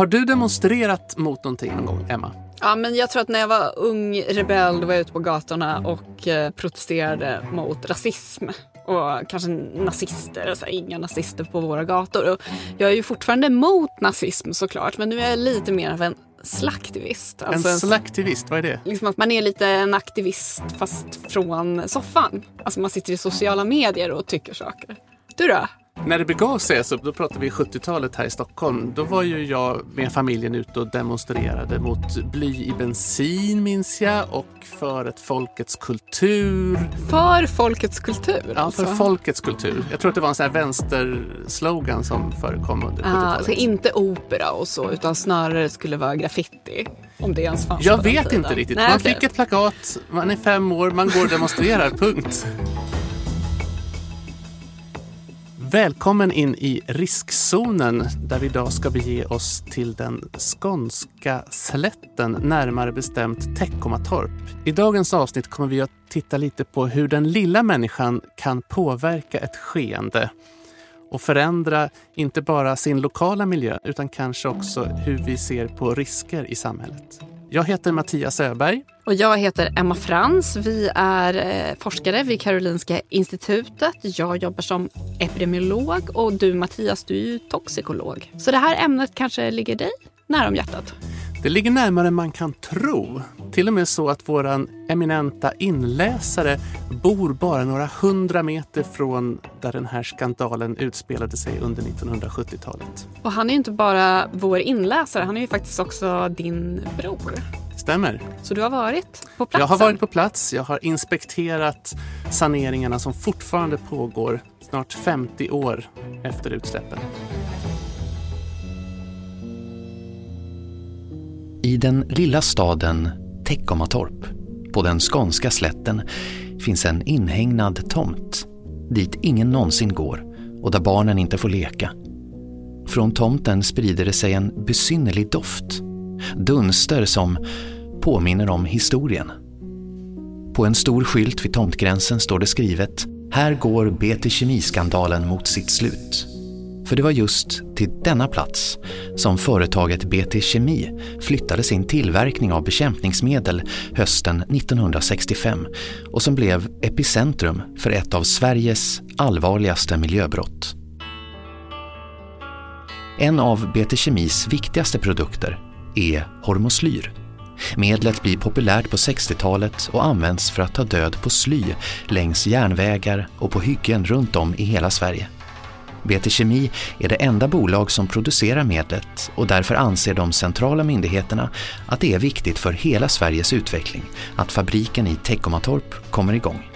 Har du demonstrerat mot någonting någon gång, Emma? Ja, men jag tror att när jag var ung rebell då var jag ute på gatorna och eh, protesterade mot rasism och kanske nazister. Alltså, inga nazister på våra gator. Och jag är ju fortfarande emot nazism såklart, men nu är jag lite mer av en slaktivist. Alltså en slaktivist, vad är det? Liksom att man är lite en aktivist fast från soffan. Alltså man sitter i sociala medier och tycker saker. Du då? När det begav sig, så då pratar vi 70-talet här i Stockholm, då var ju jag med familjen ute och demonstrerade mot bly i bensin minns jag och för ett folkets kultur. För folkets kultur? Ja, alltså. för folkets kultur. Jag tror att det var en sån här vänsterslogan som förekom under 70-talet. Ah, alltså inte opera och så, utan snarare skulle vara graffiti. Om det ens fanns Jag vet inte riktigt. Nej, man okay. fick ett plakat, man är fem år, man går och demonstrerar, punkt. Välkommen in i riskzonen där vi idag ska bege oss till den skånska slätten, närmare bestämt Teckomatorp. I dagens avsnitt kommer vi att titta lite på hur den lilla människan kan påverka ett skeende och förändra inte bara sin lokala miljö utan kanske också hur vi ser på risker i samhället. Jag heter Mattias Öberg. Och jag heter Emma Frans. Vi är eh, forskare vid Karolinska institutet. Jag jobbar som epidemiolog och du Mattias, du är ju toxikolog. Så det här ämnet kanske ligger dig nära om hjärtat? Det ligger närmare än man kan tro. Till och med så att våran eminenta inläsare bor bara några hundra meter från där den här skandalen utspelade sig under 1970-talet. Och han är ju inte bara vår inläsare, han är ju faktiskt också din bror. Stämmer. Så du har varit på plats? Jag har varit på plats. Jag har inspekterat saneringarna som fortfarande pågår snart 50 år efter utsläppen. I den lilla staden Teckomatorp på den skånska slätten finns en inhägnad tomt dit ingen någonsin går och där barnen inte får leka. Från tomten sprider det sig en besynnerlig doft. Dunster som påminner om historien. På en stor skylt vid tomtgränsen står det skrivet “Här går BT Kemiskandalen mot sitt slut”. För det var just till denna plats som företaget BT Kemi flyttade sin tillverkning av bekämpningsmedel hösten 1965 och som blev epicentrum för ett av Sveriges allvarligaste miljöbrott. En av BT Kemis viktigaste produkter är hormoslyr. Medlet blir populärt på 60-talet och används för att ta död på sly längs järnvägar och på hyggen runt om i hela Sverige. BT Kemi är det enda bolag som producerar medlet och därför anser de centrala myndigheterna att det är viktigt för hela Sveriges utveckling att fabriken i Teckomatorp kommer igång.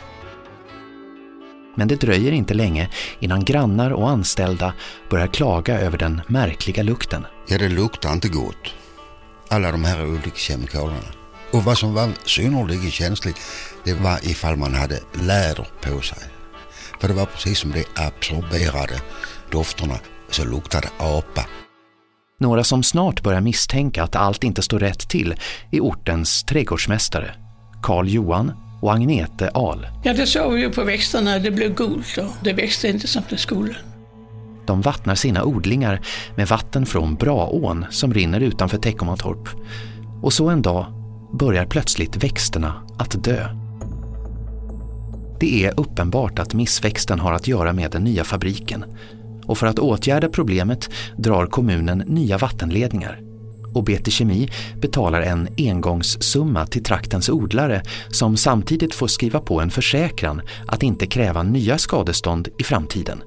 Men det dröjer inte länge innan grannar och anställda börjar klaga över den märkliga lukten. Ja, det luktar inte gott. Alla de här olika kemikalierna. Och vad som var synnerligen känsligt, det var ifall man hade läder på sig. För det var precis som det absorberade dofterna så luktade apa. Några som snart börjar misstänka att allt inte står rätt till är ortens trädgårdsmästare, Karl Johan och Agnete Ahl. Ja, det såg vi ju på växterna. Det blev gult och det växte inte som det skulle. De vattnar sina odlingar med vatten från Braån som rinner utanför Teckomatorp. Och så en dag börjar plötsligt växterna att dö. Det är uppenbart att missväxten har att göra med den nya fabriken. Och för att åtgärda problemet drar kommunen nya vattenledningar. Och BT Kemi betalar en engångssumma till traktens odlare som samtidigt får skriva på en försäkran att inte kräva nya skadestånd i framtiden.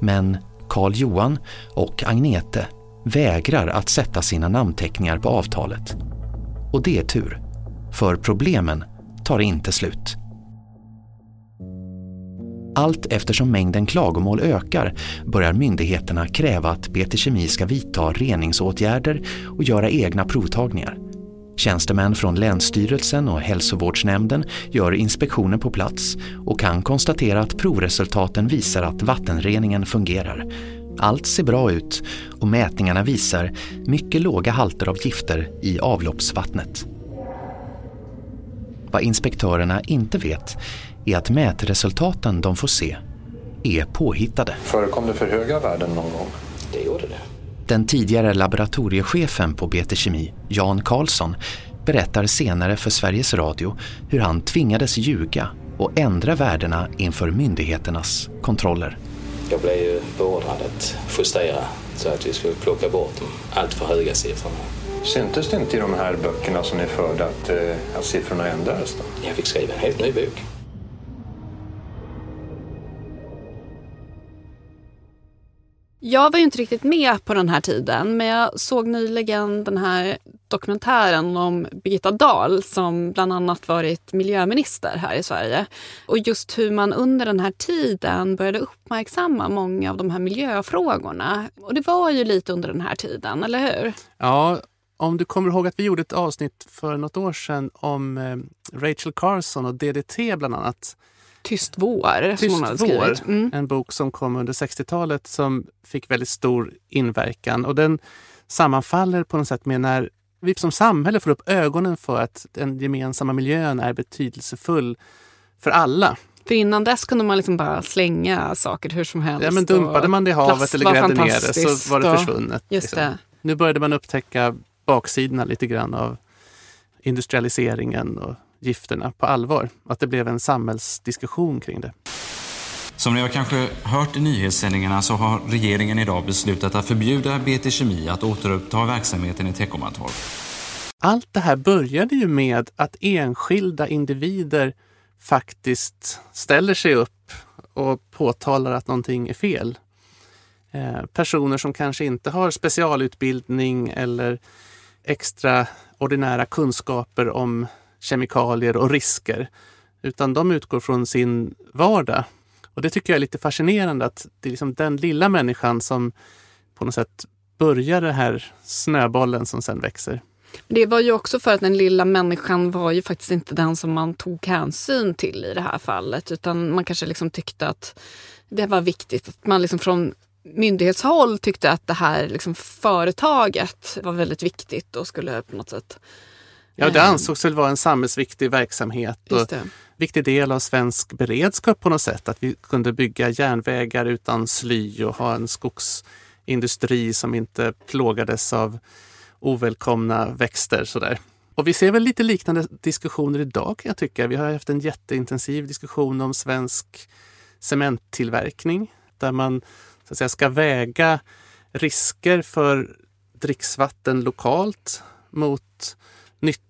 Men Karl Johan och Agnete vägrar att sätta sina namnteckningar på avtalet. Och det är tur, för problemen tar inte slut. Allt eftersom mängden klagomål ökar börjar myndigheterna kräva att BT Kemi ska vidta reningsåtgärder och göra egna provtagningar. Tjänstemän från Länsstyrelsen och Hälsovårdsnämnden gör inspektioner på plats och kan konstatera att provresultaten visar att vattenreningen fungerar. Allt ser bra ut och mätningarna visar mycket låga halter av gifter i avloppsvattnet. Vad inspektörerna inte vet är att mätresultaten de får se är påhittade. Förekom det för höga värden någon gång? Det gjorde det. Den tidigare laboratoriechefen på BT Kemi, Jan Karlsson, berättar senare för Sveriges Radio hur han tvingades ljuga och ändra värdena inför myndigheternas kontroller. Jag blev ju beordrad att justera så att vi skulle plocka bort de alltför höga siffrorna. Syntes det inte i de här böckerna som ni förde att, eh, att siffrorna ändrades? Då? Jag fick skriva en helt ny bok. Jag var ju inte riktigt med på den här tiden men jag såg nyligen den här dokumentären om Birgitta Dahl som bland annat varit miljöminister här i Sverige. Och just hur man under den här tiden började uppmärksamma många av de här miljöfrågorna. Och det var ju lite under den här tiden, eller hur? Ja, om du kommer ihåg att vi gjorde ett avsnitt för något år sedan om eh, Rachel Carson och DDT bland annat. Tyst vår. Tyst vår. Mm. en bok som kom under 60-talet som fick väldigt stor inverkan. Och den sammanfaller på något sätt med när vi som samhälle får upp ögonen för att den gemensamma miljön är betydelsefull för alla. För innan dess kunde man liksom bara slänga saker hur som helst. Ja, men dumpade man det i havet eller grävde ner det så var det försvunnet. Just liksom. det. Nu började man upptäcka baksidorna lite grann av industrialiseringen och gifterna på allvar. Att det blev en samhällsdiskussion kring det. Som ni har kanske hört i nyhetssändningarna så har regeringen idag beslutat att förbjuda BT Kemi att återuppta verksamheten i Teckomatorp. Allt det här började ju med att enskilda individer faktiskt ställer sig upp och påtalar att någonting är fel. Eh, personer som kanske inte har specialutbildning eller extraordinära kunskaper om kemikalier och risker, utan de utgår från sin vardag. Och det tycker jag är lite fascinerande att det är liksom den lilla människan som på något sätt börjar den här snöbollen som sen växer. Det var ju också för att den lilla människan var ju faktiskt inte den som man tog hänsyn till i det här fallet. Utan man kanske liksom tyckte att det var viktigt att man liksom från myndighetshåll tyckte att det här liksom företaget var väldigt viktigt och skulle på något sätt... Ja, det eh, ansågs väl vara en samhällsviktig verksamhet och viktig del av svensk beredskap på något sätt. Att vi kunde bygga järnvägar utan sly och ha en skogsindustri som inte plågades av ovälkomna växter. Sådär. Och vi ser väl lite liknande diskussioner idag kan jag tycka. Vi har haft en jätteintensiv diskussion om svensk cementtillverkning där man så att säga, ska väga risker för dricksvatten lokalt mot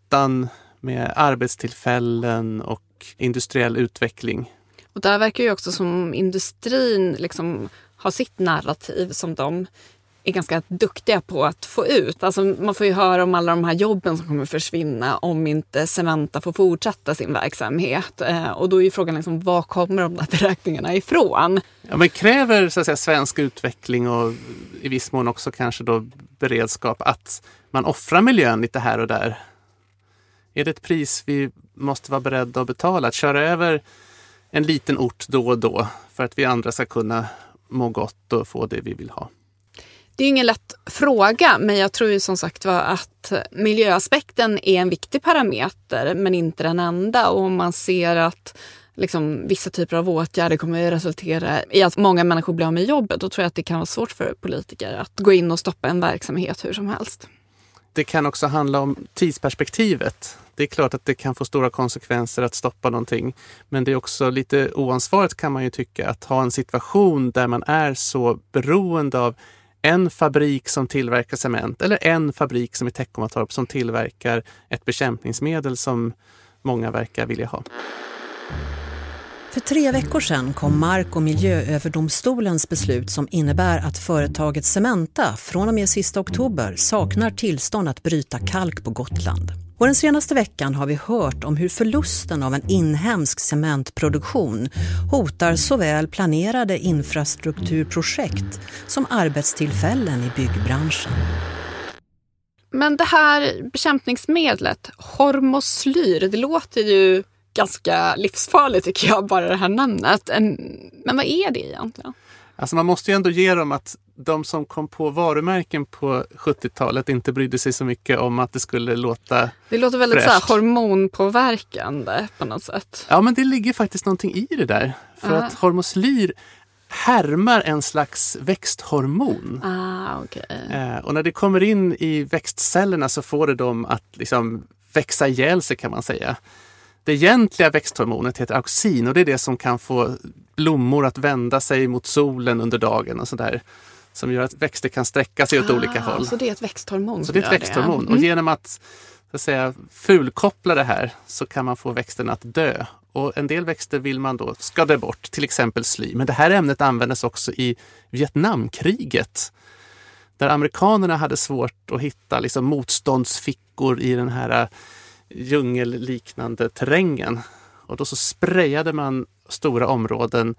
nyttan med arbetstillfällen och industriell utveckling. Och där verkar ju också som industrin liksom har sitt narrativ som de är ganska duktiga på att få ut. Alltså man får ju höra om alla de här jobben som kommer försvinna om inte Cementa får fortsätta sin verksamhet. Eh, och då är ju frågan liksom, var kommer de där beräkningarna ifrån? Ja, men kräver så att säga, svensk utveckling och i viss mån också kanske då beredskap att man offrar miljön lite här och där? Är det ett pris vi måste vara beredda att betala? Att köra över en liten ort då och då för att vi andra ska kunna må gott och få det vi vill ha? Det är ju ingen lätt fråga, men jag tror ju som sagt var att miljöaspekten är en viktig parameter, men inte den enda. Och om man ser att liksom, vissa typer av åtgärder kommer att resultera i att många människor blir av med jobbet, då tror jag att det kan vara svårt för politiker att gå in och stoppa en verksamhet hur som helst. Det kan också handla om tidsperspektivet. Det är klart att det kan få stora konsekvenser att stoppa någonting. Men det är också lite oansvarigt kan man ju tycka att ha en situation där man är så beroende av en fabrik som tillverkar cement eller en fabrik som i Teckomatorp som tillverkar ett bekämpningsmedel som många verkar vilja ha. För tre veckor sedan kom Mark och miljööverdomstolens beslut som innebär att företaget Cementa från och med sista oktober saknar tillstånd att bryta kalk på Gotland. Och den senaste veckan har vi hört om hur förlusten av en inhemsk cementproduktion hotar såväl planerade infrastrukturprojekt som arbetstillfällen i byggbranschen. Men det här bekämpningsmedlet, hormoslyr, det låter ju ganska livsfarligt tycker jag, bara det här namnet. Men vad är det egentligen? Alltså man måste ju ändå ge dem att de som kom på varumärken på 70-talet inte brydde sig så mycket om att det skulle låta... Det låter väldigt så här, hormonpåverkande på något sätt. Ja, men det ligger faktiskt någonting i det där. För Ja. att hormoslyr härmar en slags växthormon. Ah, okay. Eh, och när det kommer in i växtcellerna så får det dem att liksom växa ihjäl sig kan man säga. Det egentliga växthormonet heter auxin och det är det som kan få blommor att vända sig mot solen under dagen och sådär. Som gör att växter kan sträcka sig åt ah, olika håll. Så det är ett växthormon? Så det är ett växthormon. Mm. Och genom att, så att säga, fulkoppla det här så kan man få växten att dö. Och en del växter vill man då ska dö bort, till exempel sly. Men det här ämnet användes också i Vietnamkriget. Där amerikanerna hade svårt att hitta liksom, motståndsfickor i den här djungelliknande terrängen. Och då så sprayade man stora områden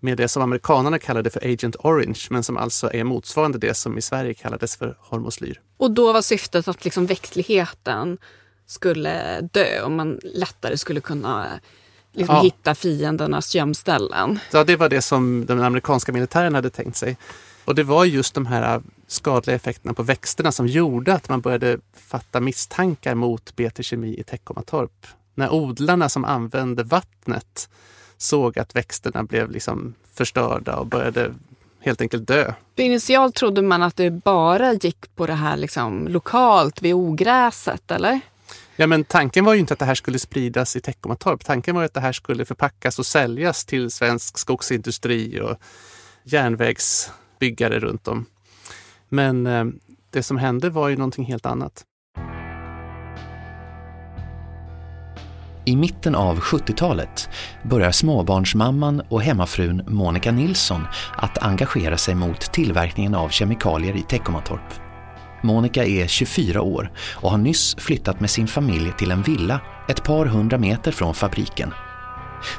med det som amerikanerna kallade för Agent Orange, men som alltså är motsvarande det som i Sverige kallades för hormoslyr. Och då var syftet att liksom växtligheten skulle dö och man lättare skulle kunna liksom ja. hitta fiendernas gömställen. Ja, det var det som den amerikanska militären hade tänkt sig. Och det var just de här skadliga effekterna på växterna som gjorde att man började fatta misstankar mot BT Kemi i Teckomatorp. När odlarna som använde vattnet såg att växterna blev liksom förstörda och började helt enkelt dö. För initialt trodde man att det bara gick på det här liksom lokalt vid ogräset, eller? Ja, men tanken var ju inte att det här skulle spridas i Teckomatorp. Tanken var att det här skulle förpackas och säljas till svensk skogsindustri och byggare runt om. Men eh, det som hände var ju någonting helt annat. I mitten av 70-talet börjar småbarnsmamman och hemmafrun Monica Nilsson att engagera sig mot tillverkningen av kemikalier i Teckomatorp. Monica är 24 år och har nyss flyttat med sin familj till en villa ett par hundra meter från fabriken.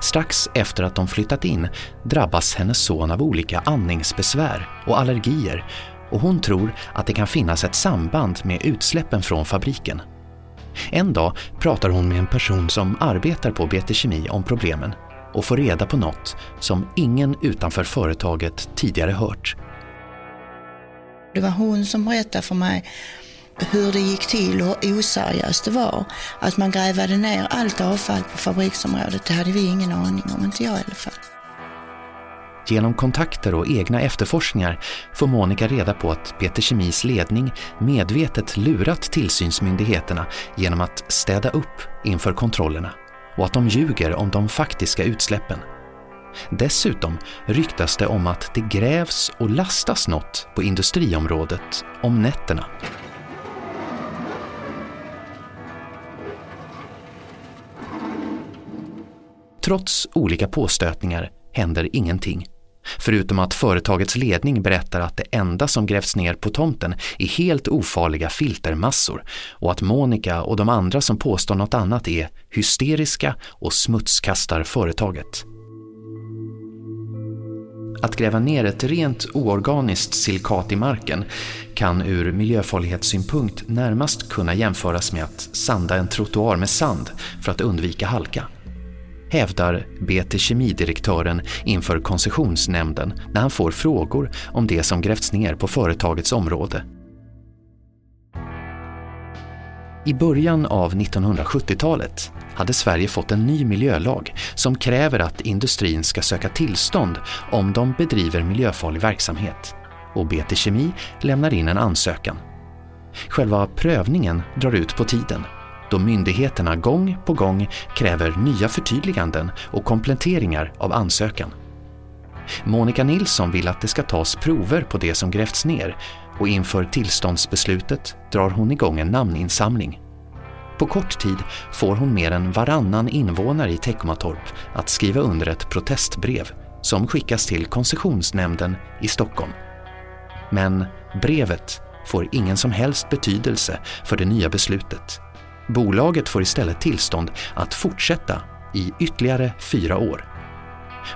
Strax efter att de flyttat in drabbas hennes son av olika andningsbesvär och allergier och hon tror att det kan finnas ett samband med utsläppen från fabriken. En dag pratar hon med en person som arbetar på BT Kemi om problemen och får reda på något som ingen utanför företaget tidigare hört. Det var hon som berättade för mig hur det gick till och hur oseriöst det var. Att man grävade ner allt avfall på fabriksområdet, det hade vi ingen aning om, inte jag i alla fall. Genom kontakter och egna efterforskningar får Monica reda på att Peter Kemis ledning medvetet lurat tillsynsmyndigheterna genom att städa upp inför kontrollerna och att de ljuger om de faktiska utsläppen. Dessutom ryktas det om att det grävs och lastas något på industriområdet om nätterna. Trots olika påstötningar händer ingenting. Förutom att företagets ledning berättar att det enda som grävts ner på tomten är helt ofarliga filtermassor och att Monica och de andra som påstår något annat är hysteriska och smutskastar företaget. Att gräva ner ett rent oorganiskt silikat i marken kan ur miljöfarlighetssynpunkt närmast kunna jämföras med att sanda en trottoar med sand för att undvika halka hävdar BT Kemidirektören inför koncessionsnämnden när han får frågor om det som grävts ner på företagets område. I början av 1970-talet hade Sverige fått en ny miljölag som kräver att industrin ska söka tillstånd om de bedriver miljöfarlig verksamhet och BT Kemi lämnar in en ansökan. Själva prövningen drar ut på tiden då myndigheterna gång på gång kräver nya förtydliganden och kompletteringar av ansökan. Monica Nilsson vill att det ska tas prover på det som grävts ner och inför tillståndsbeslutet drar hon igång en namninsamling. På kort tid får hon mer än varannan invånare i Teckomatorp att skriva under ett protestbrev som skickas till koncessionsnämnden i Stockholm. Men brevet får ingen som helst betydelse för det nya beslutet Bolaget får istället tillstånd att fortsätta i ytterligare fyra år.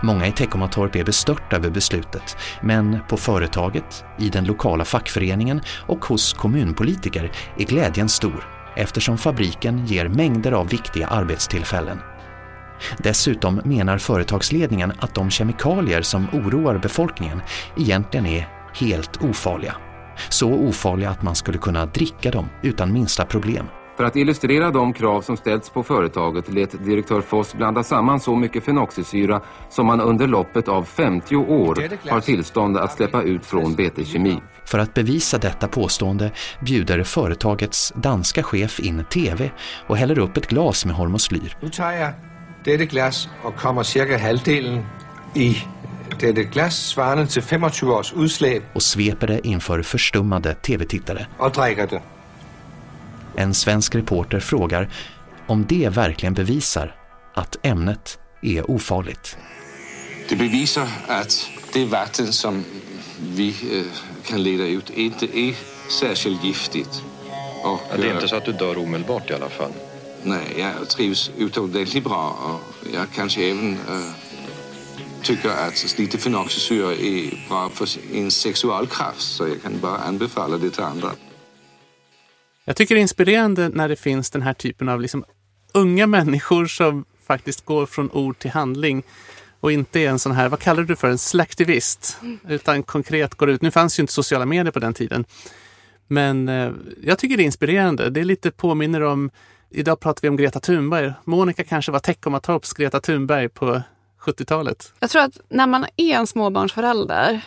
Många i Teckomatorp är bestörta över beslutet, men på företaget, i den lokala fackföreningen och hos kommunpolitiker är glädjen stor eftersom fabriken ger mängder av viktiga arbetstillfällen. Dessutom menar företagsledningen att de kemikalier som oroar befolkningen egentligen är helt ofarliga. Så ofarliga att man skulle kunna dricka dem utan minsta problem. För att illustrera de krav som ställts på företaget lät direktör Foss blanda samman så mycket fenoxisyra som man under loppet av 50 år har tillstånd att släppa ut från BT Kemi. För att bevisa detta påstående bjuder företagets danska chef in tv och häller upp ett glas med hormoslyr. Nu tar jag detta glas och kommer cirka halvdelen i detta glas svarande till 25 års utsläpp och sveper det inför förstummade tv-tittare. och dricker det. En svensk reporter frågar om det verkligen bevisar att ämnet är ofarligt. Det bevisar att det vatten som vi eh, kan leda ut inte är särskilt giftigt. Och, Ja, det är eh, inte så att du dör omedelbart i alla fall. Nej, jag trivs utomordentligt bra och jag kanske även eh, tycker att lite fenoxisyra är bra för en sexualkraft så jag kan bara anbefalla det till andra. Jag tycker det är inspirerande när det finns den här typen av liksom unga människor som faktiskt går från ord till handling och inte är en sån här, vad kallar du för, en slaktivist? Utan konkret går ut. Nu fanns ju inte sociala medier på den tiden. Men eh, jag tycker det är inspirerande. Det är lite påminner om, idag pratar vi om Greta Thunberg. Monica kanske var Teckomatorps Greta Thunberg på 70-talet. Jag tror att när man är en småbarnsförälder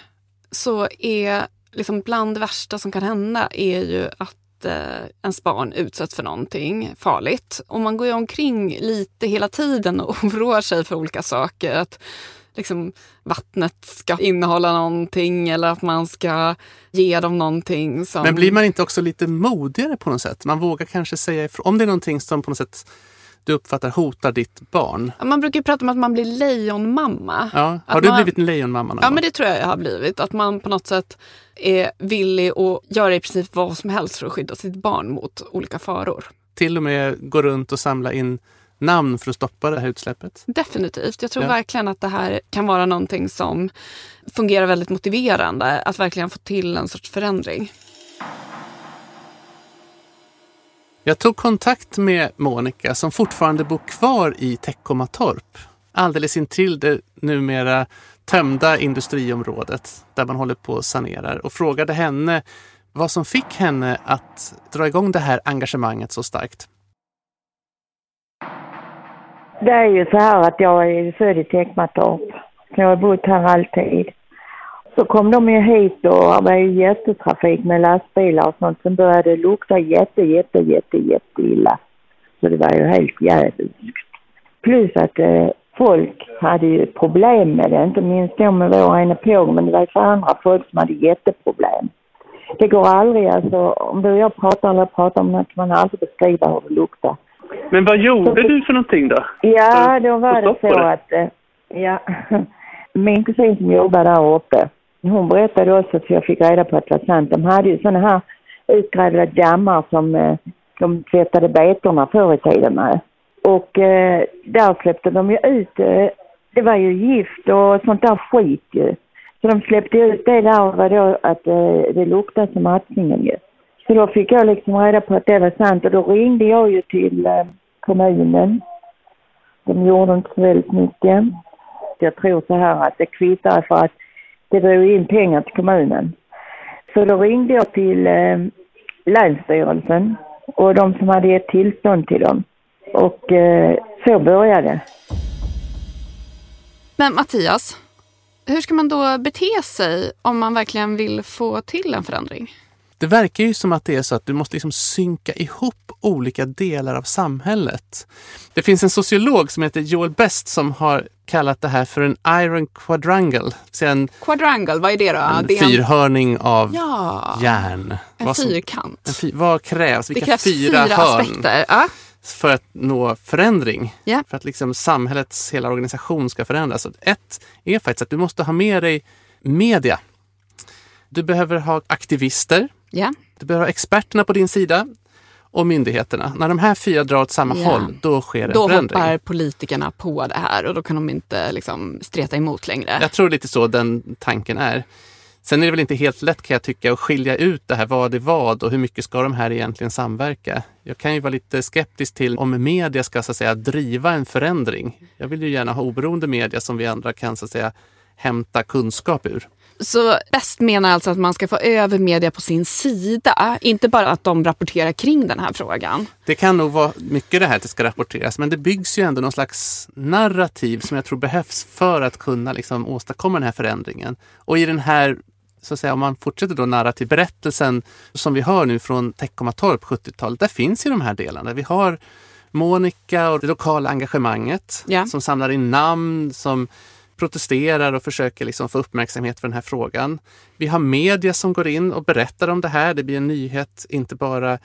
så är liksom bland det värsta som kan hända är ju att Eh, ens barn utsätts för någonting farligt. Och man går ju omkring lite hela tiden och oroar sig för olika saker. Att liksom, vattnet ska innehålla någonting eller att man ska ge dem någonting. Som... Men blir man inte också lite modigare på något sätt? Man vågar kanske säga ifrån. Om det är någonting som på något sätt du uppfattar hotar ditt barn. Man brukar prata om att man blir lejonmamma. Ja. Har Att du man- blivit en lejonmamma någon Ja, men det tror jag jag har blivit. Att man på något sätt är villig att göra i princip vad som helst för att skydda sitt barn mot olika faror. Till och med gå runt och samla in namn för att stoppa det här utsläppet? Definitivt. Jag tror Ja. verkligen att det här kan vara någonting som fungerar väldigt motiverande. Att verkligen få till en sorts förändring. Jag tog kontakt med Monica som fortfarande bor kvar i Teckomatorp. Alldeles intill det numera tömda industriområdet där man håller på och sanerar och frågade henne vad som fick henne att dra igång det här engagemanget så starkt. Det är ju så här att jag är född i Teckomatorp. Jag har bott här alltid. Så kom de ju hit och det var ju jättetrafik med lastbilar och sånt som började lukta jätte, jätte, jätte, jätte illa. Så det var ju helt djävulskt. Plus att eh, folk hade ju problem med det, inte minst då med vår ena påg, men det var ju för andra folk som hade jätteproblem. Det går aldrig, alltså om du och jag pratar eller pratar om något, man aldrig beskriva hur det luktar. Men vad gjorde du för någonting då? Ja, då var det så det? att, eh, ja, min kusin som jobbar där uppe, hon berättade också för jag fick reda på att det var sant. De hade ju sådana här utgrävda dammar som eh, de tvättade betorna förr i tiden med. Och eh, där släppte de ju ut, eh, det var ju gift och sånt där skit ju. Så de släppte ut det där och var då att eh, det luktade som matningen ju. Så då fick jag liksom reda på att det var sant och då ringde jag ju till eh, kommunen. De gjorde inte så väldigt mycket. Jag tror så här att det kvittar för att det drog in pengar till kommunen. Så då ringde jag till eh, Länsstyrelsen och de som hade gett tillstånd till dem. Och eh, så började det. Men Mattias, hur ska man då bete sig om man verkligen vill få till en förändring? Det verkar ju som att det är så att du måste liksom synka ihop olika delar av samhället. Det finns en sociolog som heter Joel Best som har kallat det här för en iron quadrangle. det En, Quadrangle, vad är det då? en det är en, fyrhörning av Ja. järn. en Vad som- fyrkant. en fy, vad krävs? Det Vilka krävs fyra, fyra hörn aspekter. Ja. för att nå förändring? Ja. För att liksom samhällets hela organisation ska förändras. Så ett är faktiskt att du måste ha med dig media. Du behöver ha aktivister. Ja. Du behöver ha experterna på din sida och myndigheterna. När de här fyra drar åt samma Ja. håll, då sker en Då förändring. hoppar politikerna på det här och då kan de inte liksom streta emot längre. Jag tror lite så den tanken är. Sen är det väl inte helt lätt kan jag tycka att skilja ut det här, vad är vad och hur mycket ska de här egentligen samverka? Jag kan ju vara lite skeptisk till om media ska så att säga driva en förändring. Jag vill ju gärna ha oberoende media som vi andra kan så att säga hämta kunskap ur. Så bäst menar alltså att man ska få över media på sin sida, inte bara att de rapporterar kring den här frågan. Det kan nog vara mycket det här att det ska rapporteras, men det byggs ju ändå någon slags narrativ som jag tror behövs för att kunna liksom åstadkomma den här förändringen. Och i den här så att säga, om man fortsätter då narrativ, berättelsen som vi hör nu från Teckomatorp 70-talet, där finns ju de här delarna. Vi har Monica och det lokala engagemanget ja. som samlar in namn, som protesterar och försöker liksom få uppmärksamhet för den här frågan. Vi har media som går in och berättar om det här. Det blir en nyhet, inte bara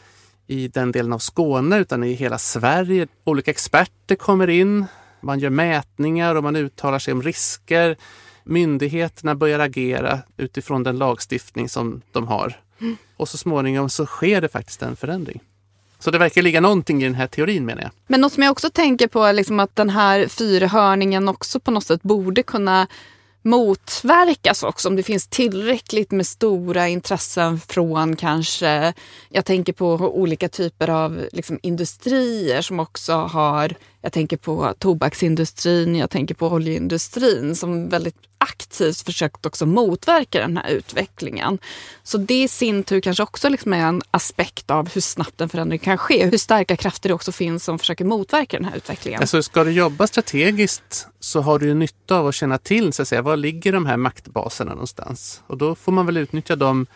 i den delen av Skåne utan i hela Sverige. Olika experter kommer in. Man gör mätningar och man uttalar sig om risker. Myndigheterna börjar agera utifrån den lagstiftning som de har. Mm. Och så småningom så sker det faktiskt en förändring. Så det verkar ligga någonting i den här teorin menar jag. Men något som jag också tänker på är liksom att den här fyrhörningen också på något sätt borde kunna motverkas också om det finns tillräckligt med stora intressen från kanske, jag tänker på olika typer av liksom, industrier som också har, jag tänker på tobaksindustrin, jag tänker på oljeindustrin som väldigt aktivt försökt också motverka den här utvecklingen. Så det i sin tur kanske också liksom är en aspekt av hur snabbt en förändring kan ske. Hur starka krafter det också finns som försöker motverka den här utvecklingen. Alltså ska du jobba strategiskt så har du ju nytta av att känna till så att säga, var ligger de här maktbaserna någonstans? Och då får man väl utnyttja dem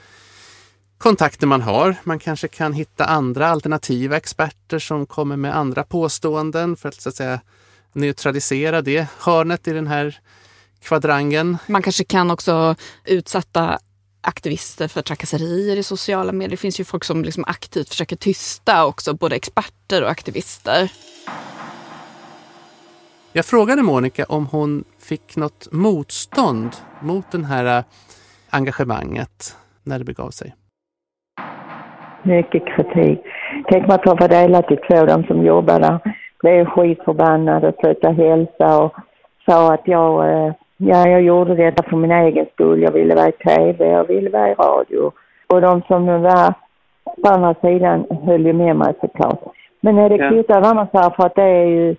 kontakter man har. Man kanske kan hitta andra alternativa experter som kommer med andra påståenden för att, så att säga, neutralisera det hörnet i den här kvadrangeln. Man kanske kan också utsätta aktivister för trakasserier i sociala medier. Det finns ju folk som liksom aktivt försöker tysta också, både experter och aktivister. Jag frågade Monica om hon fick något motstånd mot det här engagemanget när det begav sig. Mycket kritik. Tänk mig att ha delat i två, de som jobbar där blev skitförbannade och slutade hälsa och sa att jag eh, Ja, jag gjorde detta för min egen skull. Jag ville vara i tv, jag ville vara i radio. Och de som var på andra sidan höll ju med mig såklart. Men det ja. kvittar vad man säger för att det är ju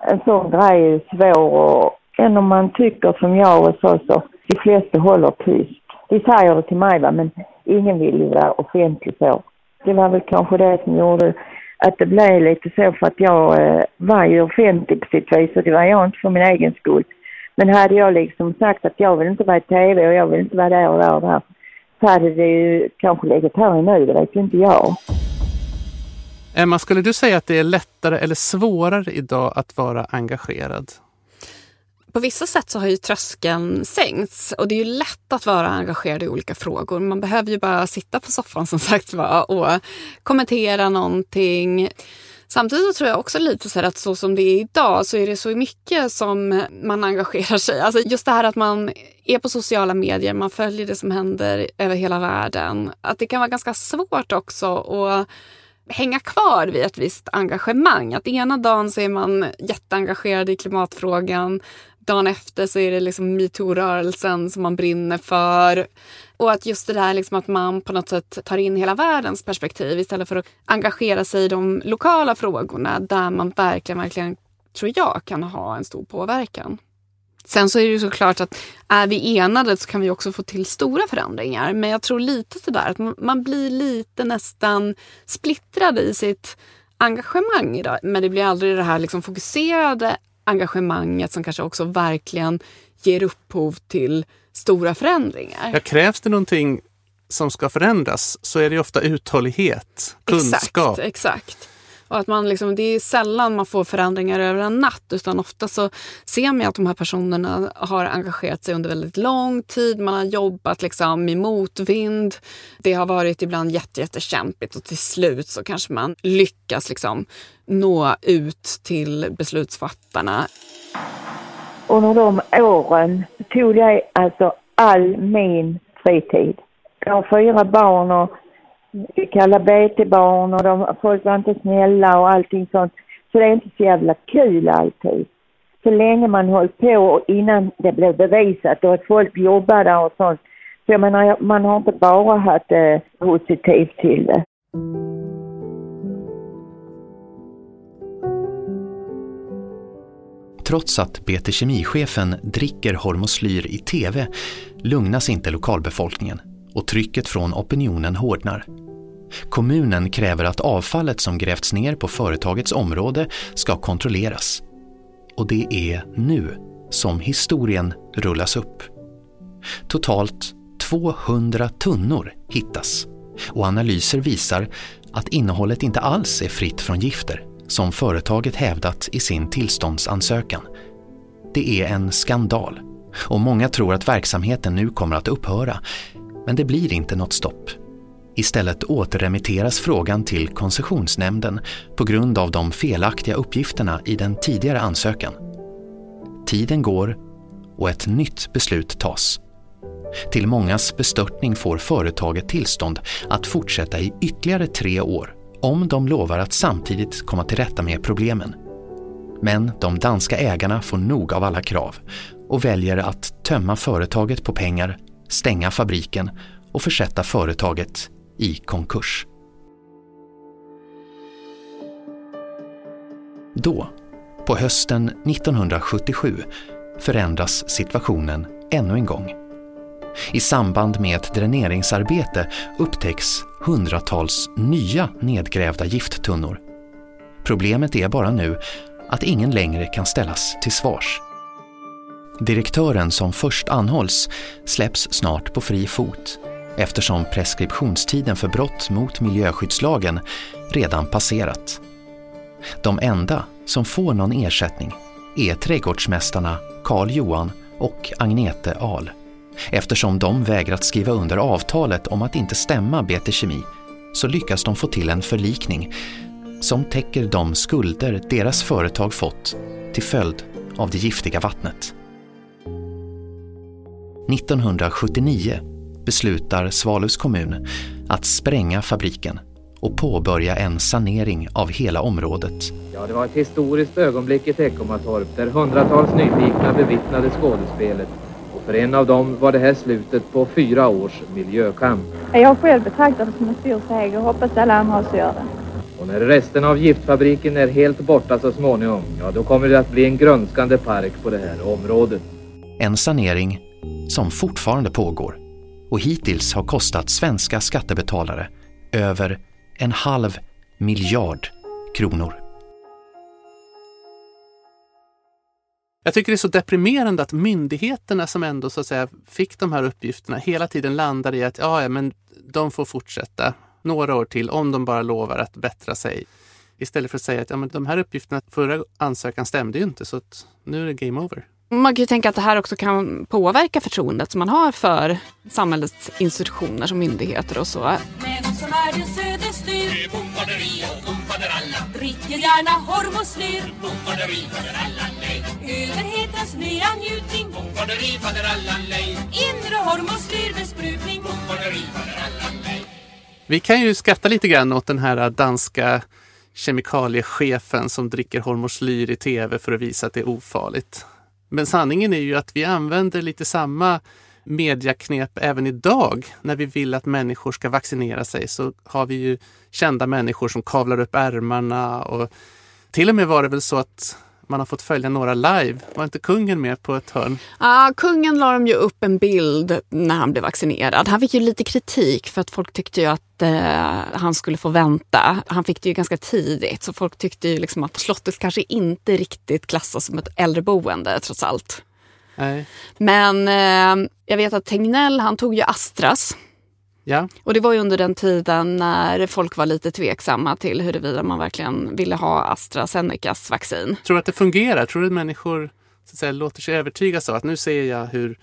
en sån grej är svår och än om man tycker som jag och så, så de flesta håller tyst. De säger det till mig va, men ingen vill ju vara offentlig så. Det var väl kanske det som gjorde att det blev lite så för att jag eh, var ju offentlig på sitt vis och det var jag inte för min egen skull. Men hade jag liksom sagt att jag vill inte vara i tv och jag vill inte vara där och där och där så hade det ju kanske legat här nu, det vet inte jag. Emma, skulle du säga att det är lättare eller svårare idag att vara engagerad? På vissa sätt så har ju tröskeln sänkts och det är ju lätt att vara engagerad i olika frågor. Man behöver ju bara sitta på soffan som sagt var och kommentera någonting. Samtidigt så tror jag också lite så att så som det är idag så är det så mycket som man engagerar sig. Alltså just det här att man är på sociala medier, man följer det som händer över hela världen. Att det kan vara ganska svårt också att hänga kvar vid ett visst engagemang. Att ena dagen så är man jätteengagerad i klimatfrågan. Dagen efter så är det liksom metoo-rörelsen som man brinner för. Och att just det där liksom att man på något sätt tar in hela världens perspektiv istället för att engagera sig i de lokala frågorna där man verkligen, verkligen, tror jag, kan ha en stor påverkan. Sen så är det ju såklart att är vi enade så kan vi också få till stora förändringar. Men jag tror lite sådär att man blir lite nästan splittrad i sitt engagemang idag. Men det blir aldrig det här liksom fokuserade engagemanget som kanske också verkligen ger upphov till stora förändringar. Ja, krävs det någonting som ska förändras så är det ofta uthållighet, kunskap. Exakt, exakt. Och att man liksom, det är sällan man får förändringar över en natt utan ofta så ser man att de här personerna har engagerat sig under väldigt lång tid. Man har jobbat liksom i motvind. Det har varit ibland jättekämpigt och till slut så kanske man lyckas liksom nå ut till beslutsfattarna. Under de åren tog jag alltså all min fritid. Jag har fyra barn och vi kallar BT-barn och de, folk var inte snälla och allting sånt. Så det är inte så jävla kul alltid. Så länge man höll på och innan det blev bevisat och att folk jobbade och sånt. Så jag menar, man har inte bara haft det positivt till det. Trots att BT Kemi-chefen dricker hormoslyr i TV lugnas inte lokalbefolkningen och trycket från opinionen hårdnar. Kommunen kräver att avfallet som grävts ner på företagets område ska kontrolleras. Och det är nu som historien rullas upp. Totalt 200 tunnor hittas och analyser visar att innehållet inte alls är fritt från gifter som företaget hävdat i sin tillståndsansökan. Det är en skandal och många tror att verksamheten nu kommer att upphöra. Men det blir inte något stopp. Istället återremitteras frågan till koncessionsnämnden på grund av de felaktiga uppgifterna i den tidigare ansökan. Tiden går och ett nytt beslut tas. Till mångas bestörtning får företaget tillstånd att fortsätta i ytterligare tre år om de lovar att samtidigt komma till rätta med problemen. Men de danska ägarna får nog av alla krav och väljer att tömma företaget på pengar, stänga fabriken och försätta företaget i konkurs. Då, på hösten 1977, förändras situationen ännu en gång. I samband med ett dräneringsarbete upptäcks hundratals nya nedgrävda gifttunnor. Problemet är bara nu att ingen längre kan ställas till svars. Direktören som först anhålls släpps snart på fri fot eftersom preskriptionstiden för brott mot miljöskyddslagen redan passerat. De enda som får någon ersättning är trädgårdsmästarna Karl Johan och Agnete Ahl eftersom de vägrat skriva under avtalet om att inte stämma BT Kemi så lyckas de få till en förlikning som täcker de skulder deras företag fått till följd av det giftiga vattnet. 1979 beslutar Svalövs kommun att spränga fabriken och påbörja en sanering av hela området. Ja, det var ett historiskt ögonblick i Teckomatorp där hundratals nyfikna bevittnade skådespelet. Och för en av dem var det här slutet på fyra års miljökamp. Jag själv betraktat det som en stor seger och hoppas alla andra också gör det. Och när resten av giftfabriken är helt borta så småningom, ja då kommer det att bli en grönskande park på det här området. En sanering som fortfarande pågår och hittills har kostat svenska skattebetalare över en halv miljard kronor. Jag tycker det är så deprimerande att myndigheterna som ändå så att säga fick de här uppgifterna hela tiden landar i att ja, ja, men de får fortsätta några år till om de bara lovar att bättra sig. Istället för att säga att ja, men de här uppgifterna, förra ansökan stämde ju inte så att nu är det game over. Man kan ju tänka att det här också kan påverka förtroendet som man har för samhällets institutioner som myndigheter och så. Men som är din söderstyr Bombarderi och bombarderalla Dricker gärna hormoslyr Bombarderi faderalla nej. Överhetens nya njutning. Bombarderi faderalla nej. Inre hormoslyrbesprutning Bombarderi faderalla nej. Vi kan ju skratta lite grann åt den här danska kemikaliechefen som dricker hormoslyr i tv för att visa att det är ofarligt. Men sanningen är ju att vi använder lite samma mediaknep även idag. När vi vill att människor ska vaccinera sig så har vi ju kända människor som kavlar upp ärmarna och till och med var det väl så att man har fått följa några live. Var inte kungen med på ett hörn? Ja, kungen la de ju upp en bild när han blev vaccinerad. Han fick ju lite kritik för att folk tyckte ju att eh, han skulle få vänta. Han fick det ju ganska tidigt så folk tyckte ju liksom att slottet kanske inte riktigt klassas som ett äldreboende trots allt. Nej. Men eh, jag vet att Tegnell han tog ju Astras. Ja. Och det var ju under den tiden när folk var lite tveksamma till huruvida man verkligen ville ha AstraZenecas vaccin. Tror du att det fungerar? Tror du att människor så att säga, låter sig övertygas av att nu ser jag hur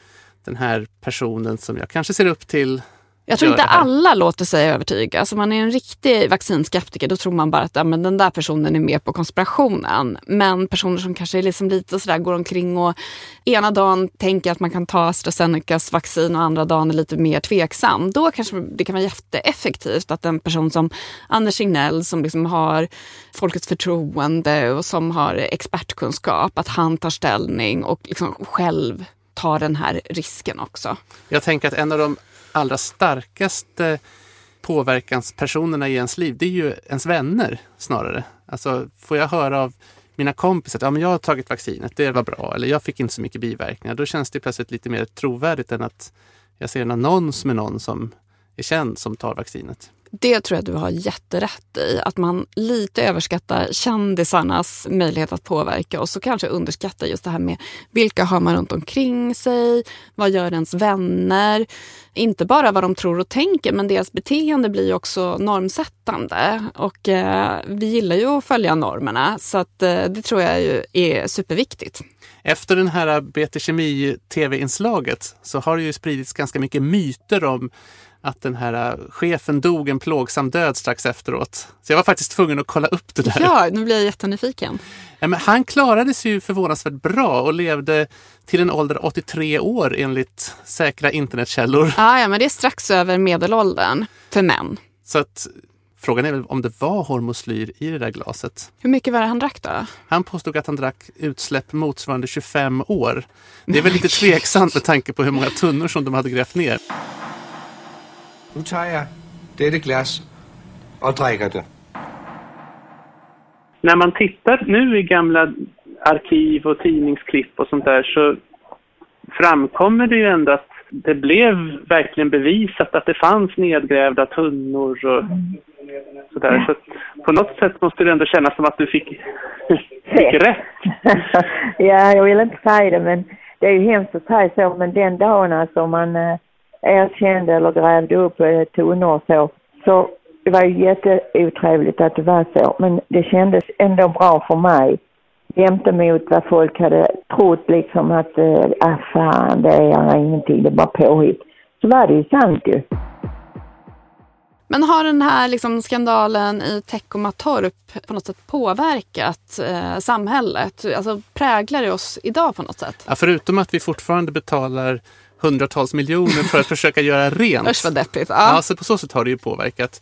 den här personen som jag kanske ser upp till Jag tror inte alla låter sig övertygas. Om man är en riktig vaccinskeptiker då tror man bara att ja, men den där personen är med på konspirationen. Men personer som kanske är liksom lite sådär går omkring och ena dagen tänker att man kan ta AstraZenecas vaccin och andra dagen är lite mer tveksam. Då kanske det kan vara jätteeffektivt att en person som Anders Signell som liksom har folkets förtroende och som har expertkunskap, att han tar ställning och liksom själv tar den här risken också. Jag tänker att en av de allra starkaste påverkanspersonerna i ens liv, det är ju ens vänner snarare. Alltså, får jag höra av mina kompisar att ja, men jag har tagit vaccinet, det var bra, eller jag fick inte så mycket biverkningar. Då känns det plötsligt lite mer trovärdigt än att jag ser en annons med någon som är känd som tar vaccinet. Det tror jag du har jätterätt i. Att man lite överskattar kändisarnas möjlighet att påverka och så kanske underskattar just det här med vilka har man runt omkring sig? Vad gör ens vänner? Inte bara vad de tror och tänker men deras beteende blir ju också normsättande. Och eh, vi gillar ju att följa normerna så att, eh, det tror jag ju är superviktigt. Efter den här BT Kemi tv-inslaget så har det ju spridits ganska mycket myter om att den här äh, chefen dog en plågsam död strax efteråt. Så jag var faktiskt tvungen att kolla upp det där. Ja, nu blir jag jättenyfiken. Ja, men han klarade sig ju förvånansvärt bra och levde till en ålder 83 år enligt säkra internetkällor. Ja, ja, men det är strax över medelåldern för män. Så att Frågan är väl om det var hormoslyr i det där glaset. Hur mycket var det han drack då? Han påstod att han drack utsläpp motsvarande 25 år. Det är väl lite tveksamt med tanke på hur många tunnor som de hade grävt ner. Nu tar jag detta glas och dricker det. När man tittar nu i gamla arkiv och tidningsklipp och sånt där så framkommer det ju ändå att det blev verkligen bevisat att det fanns nedgrävda tunnor och sådär. Så på något sätt måste det ändå kännas som att du fick, fick rätt. ja, jag vill inte säga det men det är ju hemskt att säga så men den dagen alltså man eh, erkände eller grävde upp eh, tunnor och så. Så det var ju jätteotrevligt att det var så, men det kändes ändå bra för mig. Jämte mot vad folk hade trott liksom att, äh, fan, det är ingenting, det är bara påhitt. Så var det ju sant ju. Men har den här liksom skandalen i Teckomatorp på något sätt påverkat eh, samhället? Alltså präglar det oss idag på något sätt? Ja, förutom att vi fortfarande betalar hundratals miljoner för att försöka göra rent. Usch vad deppigt. Ja. ja, så på så sätt har det ju påverkat.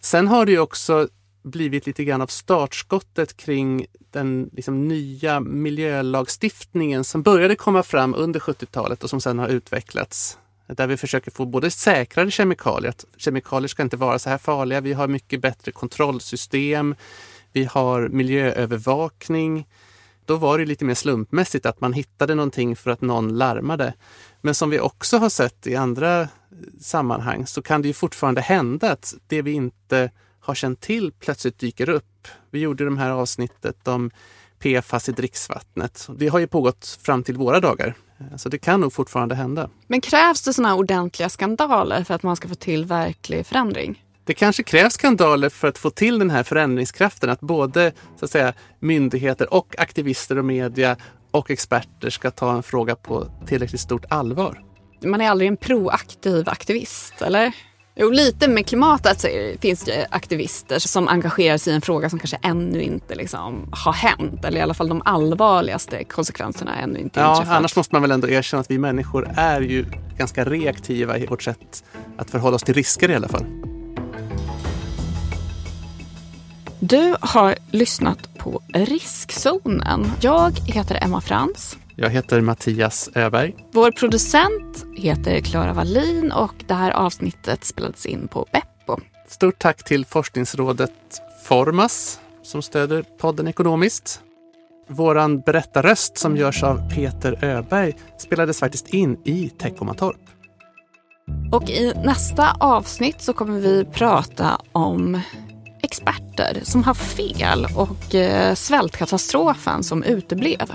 Sen har det ju också blivit lite grann av startskottet kring den liksom nya miljölagstiftningen som började komma fram under 70-talet och som sen har utvecklats. Där vi försöker få både säkrare kemikalier, att kemikalier ska inte vara så här farliga. Vi har mycket bättre kontrollsystem. Vi har miljöövervakning. Då var det lite mer slumpmässigt att man hittade någonting för att någon larmade. Men som vi också har sett i andra eh, sammanhang så kan det ju fortfarande hända att det vi inte har känt till plötsligt dyker upp. Vi gjorde det här avsnittet om PFAS i dricksvattnet. Det har ju pågått fram till våra dagar. Eh, så det kan nog fortfarande hända. Men krävs det sådana ordentliga skandaler för att man ska få till verklig förändring? Det kanske krävs skandaler för att få till den här förändringskraften. Att både så att säga, myndigheter och aktivister och media och experter ska ta en fråga på tillräckligt stort allvar. Man är aldrig en proaktiv aktivist, eller? Jo, lite med klimatet så finns det aktivister som engagerar sig i en fråga som kanske ännu inte liksom har hänt. Eller i alla fall de allvarligaste konsekvenserna ännu inte ja, inträffat. Annars måste man väl ändå erkänna att vi människor är ju ganska reaktiva i vårt sätt att förhålla oss till risker i alla fall. Du har lyssnat på Riskzonen. Jag heter Emma Frans. Jag heter Mattias Öberg. Vår producent heter Klara Wallin och det här avsnittet spelades in på Beppo. Stort tack till forskningsrådet Formas som stöder podden ekonomiskt. Våran berättarröst som görs av Peter Öberg spelades faktiskt in i Teckomatorp. Och i nästa avsnitt så kommer vi prata om experter som har fel och eh, svältkatastrofen som uteblev.